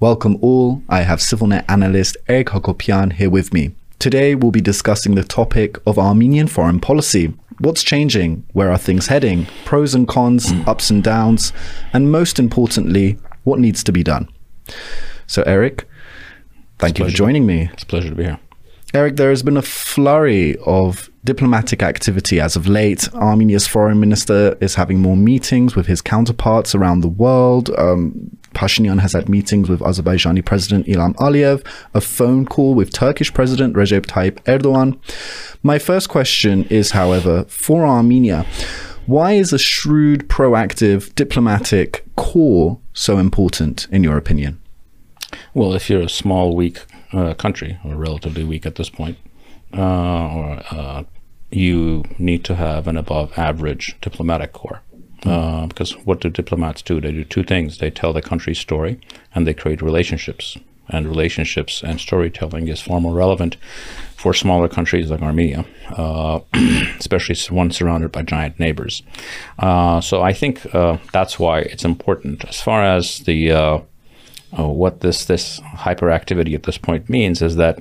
Welcome all. I have CivilNet analyst Eric Hacopian here with me. Today we'll be discussing the topic of Armenian foreign policy. What's changing? Where are things heading? Pros and cons, ups and downs, and most importantly, what needs to be done? So, Eric, thank you for joining me. It's a pleasure to be here. Eric, there has been a flurry of diplomatic activity as of late. Armenia's foreign minister is having more meetings with his counterparts around the world. Um, Pashinyan has had meetings with Azerbaijani President Ilham Aliyev, a phone call with Turkish President Recep Tayyip Erdogan. My first question is, however, for Armenia, why is a shrewd, proactive diplomatic corps so important, in your opinion? Well, if you're a small, weak uh, country, or relatively weak at this point, uh, or uh, you need to have an above average diplomatic corps. Uh, because what do diplomats do? They do two things. They tell the country's story and they create relationships. And relationships and storytelling is far more relevant for smaller countries like Armenia, uh, especially one surrounded by giant neighbors. Uh, so I think uh, that's why it's important. As far as the uh, what this this hyperactivity at this point means is that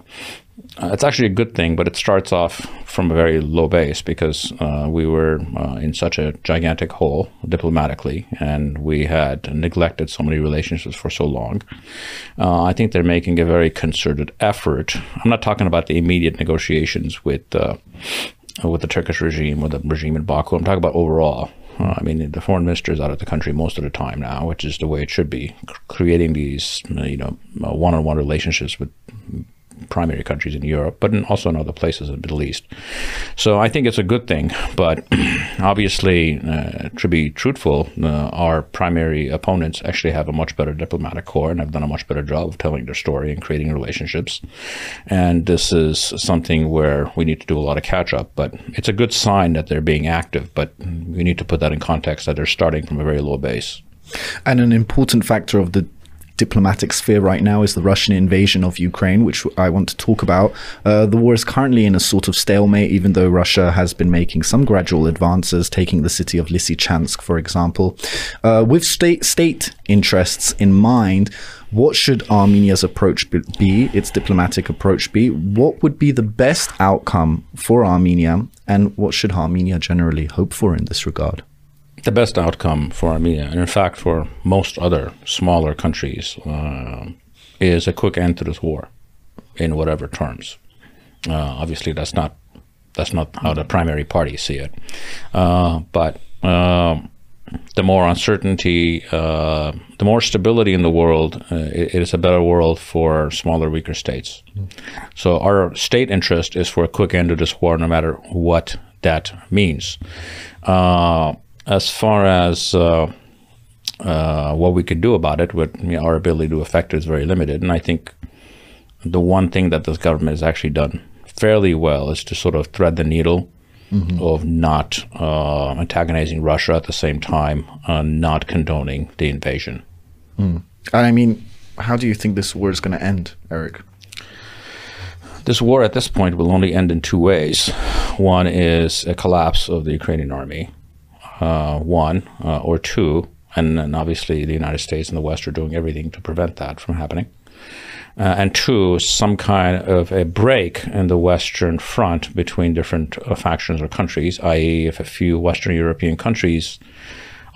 uh, it's actually a good thing, but it starts off from a very low base because uh, we were uh, in such a gigantic hole diplomatically, and we had neglected so many relationships for so long. Uh, I think they're making a very concerted effort. I'm not talking about the immediate negotiations with uh, with the Turkish regime or the regime in Baku. I'm talking about overall. Uh, I mean, the foreign minister is out of the country most of the time now, which is the way it should be. C- creating these, you know, one-on-one relationships with primary countries in Europe, but in also in other places in the Middle East. So I think it's a good thing. But obviously, uh, to be truthful, uh, our primary opponents actually have a much better diplomatic corps and have done a much better job of telling their story and creating relationships. And this is something where we need to do a lot of catch up. But it's a good sign that they're being active. But we need to put that in context that they're starting from a very low base. And an important factor of the diplomatic sphere right now is the Russian invasion of Ukraine, which I want to talk about. Uh, the war is currently in a sort of stalemate, even though Russia has been making some gradual advances, taking the city of Lysychansk, for example. Uh, with state state interests in mind, what should Armenia's approach be, its diplomatic approach be? What would be the best outcome for Armenia, and what should Armenia generally hope for in this regard? The best outcome for Armenia, and in fact for most other smaller countries, uh, is a quick end to this war, in whatever terms. Uh, obviously, that's not that's not how the primary parties see it, uh, but. Um, the more uncertainty, uh, the more stability in the world, uh, it, it is a better world for smaller, weaker states. So our state interest is for a quick end to this war, no matter what that means. Uh, as far as uh, uh, what we could do about it, with you know, our ability to affect it is very limited. And I think the one thing that this government has actually done fairly well is to sort of thread the needle mm-hmm. of not uh, antagonizing Russia at the same time, uh, not condoning the invasion. Mm. I mean, how do you think this war is going to end, Eric? This war at this point will only end in two ways. One is a collapse of the Ukrainian army, uh, one uh, or two, and, obviously the United States and the West are doing everything to prevent that from happening. Uh, and two, some kind of a break in the Western front between different uh, factions or countries, i.e., if a few Western European countries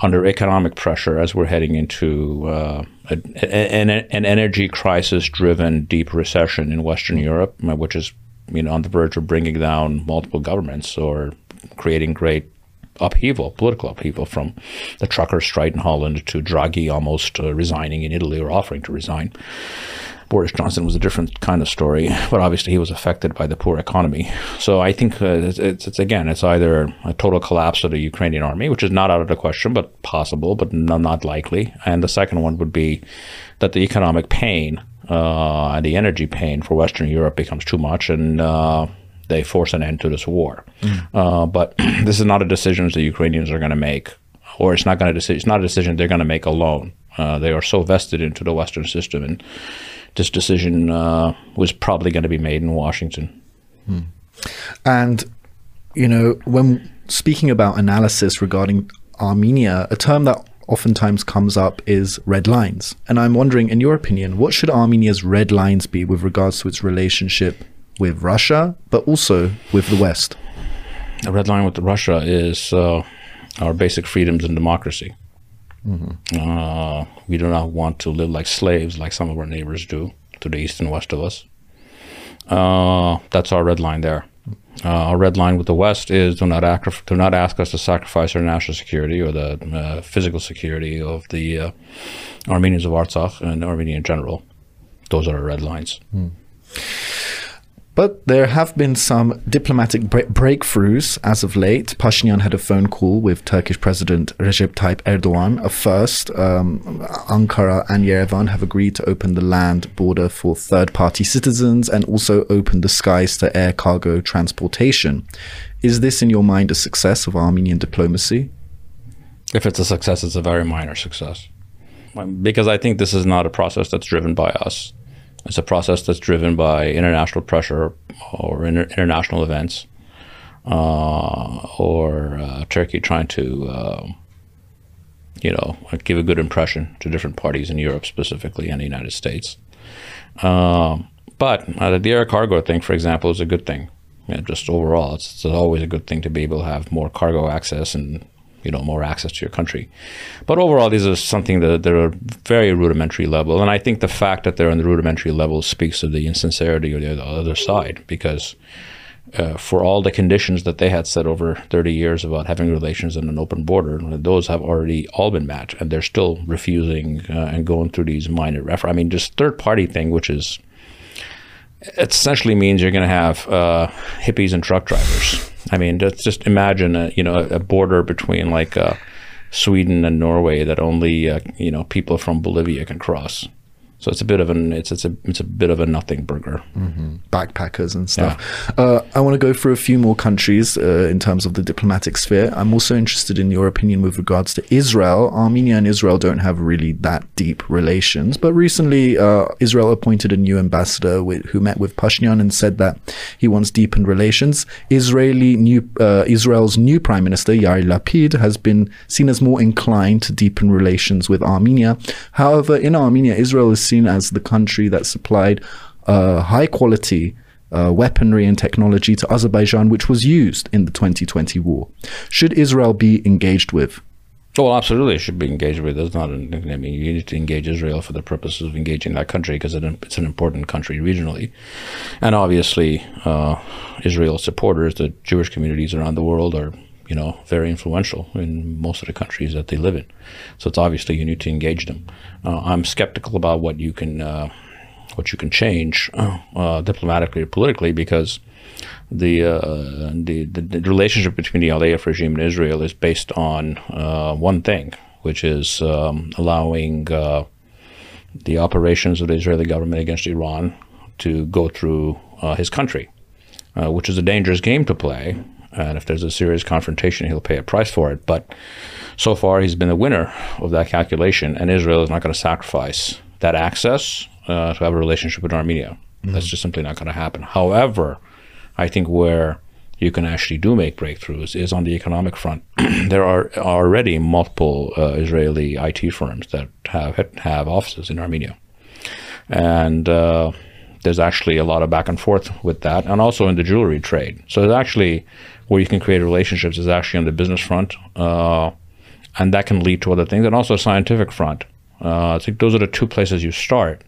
under economic pressure as we're heading into uh, a, an, an energy crisis driven deep recession in Western Europe, which is you know on the verge of bringing down multiple governments or creating great upheaval, political upheaval, from the trucker strike in Holland to Draghi almost uh, resigning in Italy or offering to resign. Boris Johnson was a different kind of story, but obviously he was affected by the poor economy. So I think uh, it's, it's, it's, again, it's either a total collapse of the Ukrainian army, which is not out of the question, but possible, but no, not likely. And the second one would be that the economic pain uh, and the energy pain for Western Europe becomes too much, and uh, they force an end to this war. Mm. Uh, but this is not a decision the Ukrainians are going to make, or it's not going to it's not a decision they're going to make alone. Uh, they are so vested into the Western system, and this decision uh, was probably going to be made in Washington. Mm. And you know, when speaking about analysis regarding Armenia, a term that oftentimes comes up is red lines. And I'm wondering, in your opinion, what should Armenia's red lines be with regards to its relationship with Russia, but also with the West? The red line with Russia is uh, our basic freedoms and democracy. Mm-hmm. Uh, we do not want to live like slaves like some of our neighbors do to the east and west of us. Uh, that's our red line there. Uh, our red line with the West is do not, do not ask us to sacrifice our national security or the uh, physical security of the uh, Armenians of Artsakh and Armenia in general. Those are our red lines. Mm. But there have been some diplomatic bre- breakthroughs as of late. Pashinyan had a phone call with Turkish President Recep Tayyip Erdogan. A first, um, Ankara and Yerevan have agreed to open the land border for third party citizens and also open the skies to air cargo transportation. Is this, in your mind, a success of Armenian diplomacy? If it's a success, it's a very minor success. Because I think this is not a process that's driven by us it's a process that's driven by international pressure or inter- international events, uh, or uh, Turkey trying to, uh, you know, give a good impression to different parties in Europe specifically and the United States. Um, but uh, the air cargo thing, for example, is a good thing. Just overall, it's, it's always a good thing to be able to have more cargo access and you know more access to your country. But overall, these are something that they're very rudimentary level, and I think the fact that they're on the rudimentary level speaks of the insincerity of the other side because. Uh, for all the conditions that they had set over 30 years about having relations in an open border, those have already all been met, and they're still refusing uh, and going through these minor refer. I mean, just third party thing, which is it essentially means you're going to have uh, hippies and truck drivers. I mean, just, just imagine a, you know a border between like uh, Sweden and Norway that only uh, you know people from Bolivia can cross. So it's a bit of an it's it's a it's a bit of a nothing burger. Mm-hmm. Backpackers and stuff. Yeah. Uh, I want to go through a few more countries uh, in terms of the diplomatic sphere. I'm also interested in your opinion with regards to Israel. Armenia and Israel don't have really that deep relations, but recently uh, Israel appointed a new ambassador with, who met with Pashinyan and said that he wants deepened relations. Israeli new uh, Israel's new prime minister Yair Lapid has been seen as more inclined to deepen relations with Armenia. However, in Armenia, Israel is seen as the country that supplied uh, high quality uh, weaponry and technology to Azerbaijan, which was used in the 2020 war. Should Israel be engaged with? Well, absolutely, it should be engaged with. It's not. An, I mean, you need to engage Israel for the purposes of engaging that country because it's an important country regionally, and obviously, uh, Israel's supporters, the Jewish communities around the world, are you know, very influential in most of the countries that they live in. So it's obviously you need to engage them. Uh, I'm skeptical about what you can uh, what you can change uh, diplomatically or politically because the, uh, the, the the relationship between the Aliyev regime and Israel is based on uh, one thing, which is um, allowing uh, the operations of the Israeli government against Iran to go through his country. which is a dangerous game to play and if there's a serious confrontation, he'll pay a price for it. But so far, he's been the winner of that calculation, and Israel is not going to sacrifice that access uh, to have a relationship with Armenia. Mm-hmm. That's just simply not going to happen. However, I think where you can actually do make breakthroughs is on the economic front. there are already multiple uh, Israeli IT firms that have have offices in Armenia, and uh, there's actually a lot of back and forth with that, and also in the jewelry trade. So there's actually where you can create relationships is actually on the business front, uh, and that can lead to other things, and also a scientific front. Uh, I think those are the two places you start.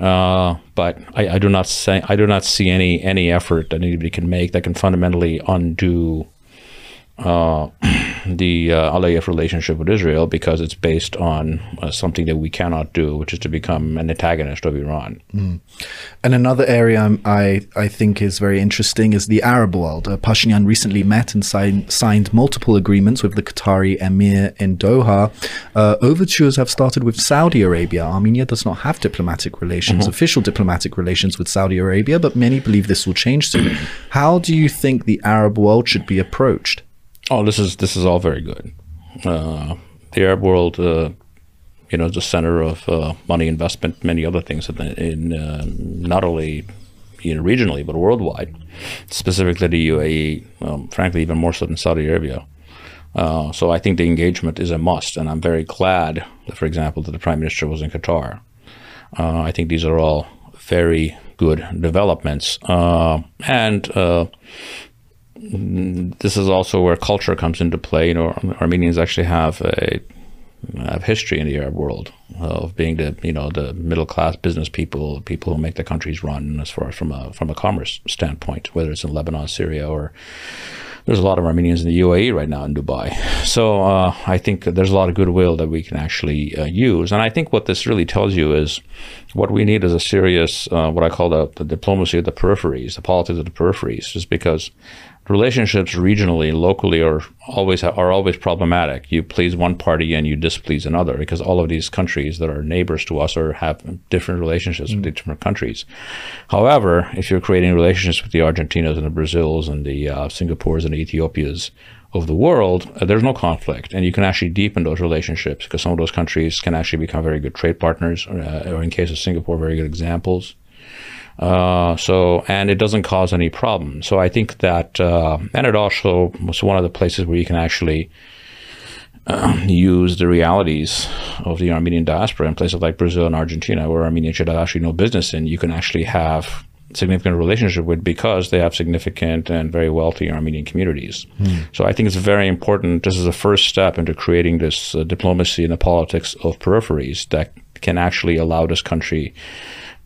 Uh, but I, I, do not say I do not see any any effort that anybody can make that can fundamentally undo uh, the uh, relationship with Israel because it's based on uh, something that we cannot do, which is to become an antagonist of Iran. Mm. And another area I, I think is very interesting is the Arab world. Uh, Pashinyan recently met and signed, signed multiple agreements with the Qatari emir in Doha. Uh, overtures have started with Saudi Arabia. Armenia does not have diplomatic relations, mm-hmm. official diplomatic relations with Saudi Arabia, but many believe this will change soon. How do you think the Arab world should be approached? Oh, this is this is all very good. Uh, the Arab world, uh, you know, is the center of uh, money investment, many other things in, in uh, not only you know, regionally but worldwide. Specifically, the UAE, um, frankly, even more so than Saudi Arabia. Uh, so I think the engagement is a must, and I'm very glad, that, for example, that the prime minister was in Qatar. Uh, I think these are all very good developments, and this is also where culture comes into play. You know, Armenians actually have a have history in the Arab world of being the you know the middle class business people, people who make the countries run as far as from a from a commerce standpoint, whether it's in Lebanon, Syria, or there's a lot of Armenians in the UAE right now in Dubai. So uh, I think there's a lot of goodwill that we can actually uh, use. And I think what this really tells you is what we need is a serious, uh, what I call the, the diplomacy of the peripheries, the politics of the peripheries, just because relationships regionally, locally are always are always problematic. You please one party and you displease another because all of these countries that are neighbors to us or have different relationships mm. with different countries. However, if you're creating relationships with the Argentinas and the Brazils and the uh, Singapores and the Ethiopias of the world, uh, there's no conflict, and you can actually deepen those relationships because some of those countries can actually become very good trade partners, uh, or in case of Singapore, very good examples. Uh, so, and it doesn't cause any problem. So I think that, uh, and it also was one of the places where you can actually uh, use the realities of the Armenian diaspora in places like Brazil and Argentina, where Armenia should have actually no business in. You can actually have significant relationship with because they have significant and very wealthy Armenian communities. Mm. So I think it's very important. This is the first step into creating this uh, diplomacy and the politics of peripheries that can actually allow this country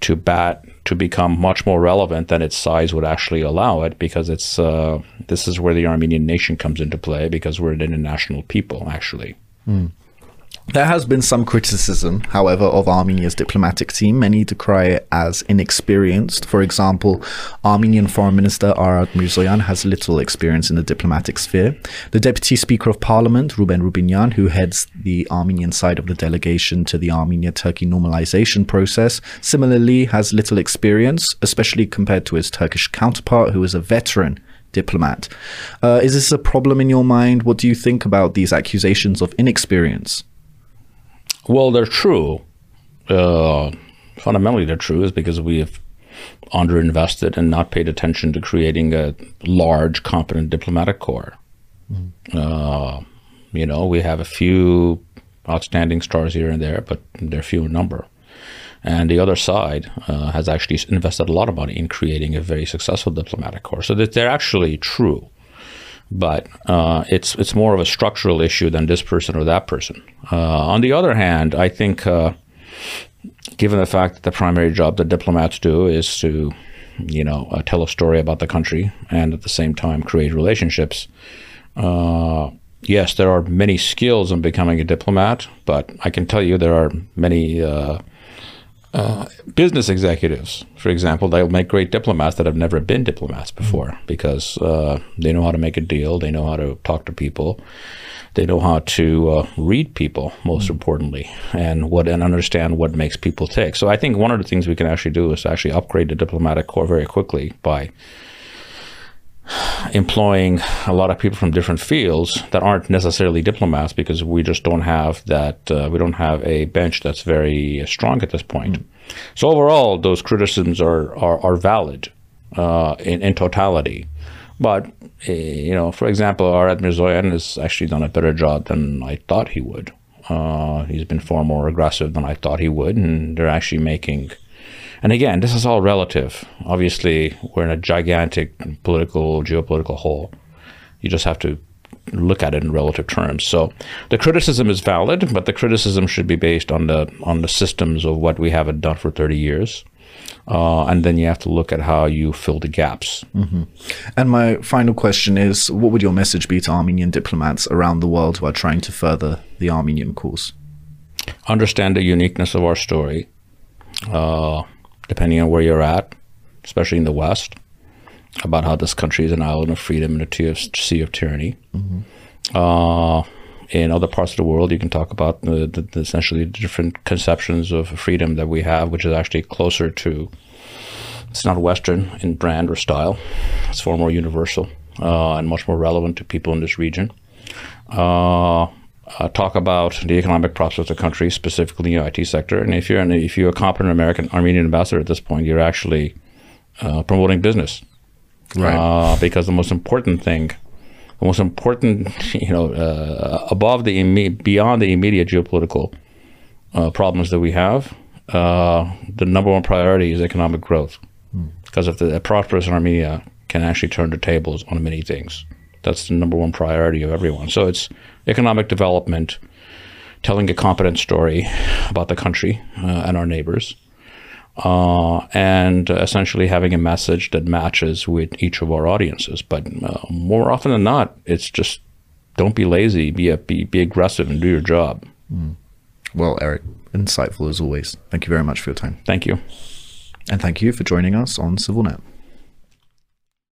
to bat to become much more relevant than its size would actually allow it because it's uh, this is where the Armenian nation comes into play because we're an international people actually. Mm. There has been some criticism, however, of Armenia's diplomatic team. Many decry it as inexperienced. For example, Armenian Foreign Minister Arad Mirzoyan has little experience in the diplomatic sphere. The Deputy Speaker of Parliament, Ruben Rubinyan, who heads the Armenian side of the delegation to the Armenia-Turkey normalization process, similarly has little experience, especially compared to his Turkish counterpart, who is a veteran diplomat. Uh, is this a problem in your mind? What do you think about these accusations of inexperience? Well, they're true. Uh, fundamentally, they're true is because we have underinvested and not paid attention to creating a large, competent diplomatic corps. Mm-hmm. Uh, you know, we have a few outstanding stars here and there, but they're few in number. And the other side uh, has actually invested a lot of money in creating a very successful diplomatic corps. So that they're actually true but uh, it's it's more of a structural issue than this person or that person. Uh, on the other hand, I think, uh, given the fact that the primary job that diplomats do is to, you know, uh, tell a story about the country and at the same time create relationships. Uh, yes, there are many skills in becoming a diplomat, but I can tell you there are many uh, business executives, for example, they'll make great diplomats that have never been diplomats before mm-hmm. because uh, they know how to make a deal, they know how to talk to people, they know how to uh, read people, most mm-hmm. importantly, and what and understand what makes people tick. So I think one of the things we can actually do is actually upgrade the diplomatic corps very quickly by employing a lot of people from different fields that aren't necessarily diplomats because we just don't have that uh, we don't have a bench that's very strong at this point. Mm. So overall, those criticisms are are, are valid uh, in, in totality. But uh, you know, for example, Arad Mirzoyan has actually done a better job than I thought he would. Uh, he's been far more aggressive than I thought he would, and they're actually making and again, this is all relative. Obviously, we're in a gigantic political, geopolitical hole. You just have to look at it in relative terms. So the criticism is valid, but the criticism should be based on the on the systems of what we haven't done for 30 years. Uh, and then you have to look at how you fill the gaps. Mm-hmm. And my final question is what would your message be to Armenian diplomats around the world who are trying to further the Armenian cause? Understand the uniqueness of our story. Uh, depending on where you're at, especially in the West, about how this country is an island of freedom and a sea of tyranny. Mm-hmm. Uh, in other parts of the world, you can talk about the, the, the essentially different conceptions of freedom that we have, which is actually closer to. It's not Western in brand or style. It's far more universal uh, and much more relevant to people in this region. Uh, uh, talk about the economic prospects of the country, specifically the IT sector. And if you're an, if you're a competent American Armenian ambassador at this point, you're actually uh, promoting business, right? Uh, because the most important thing the most important, you know, uh, above the imme- beyond the immediate geopolitical uh, problems that we have, uh, the number one priority is economic growth. Because if the prosperous Armenia can actually turn the tables on many things, that's the number one priority of everyone. So it's economic development, telling a competent story about the country uh, and our neighbors, uh, and essentially having a message that matches with each of our audiences. But uh, more often than not, it's just don't be lazy, be a, be be aggressive, and do your job. Well, Eric, insightful as always. Thank you very much for your time. Thank you. And thank you for joining us on CivilNet.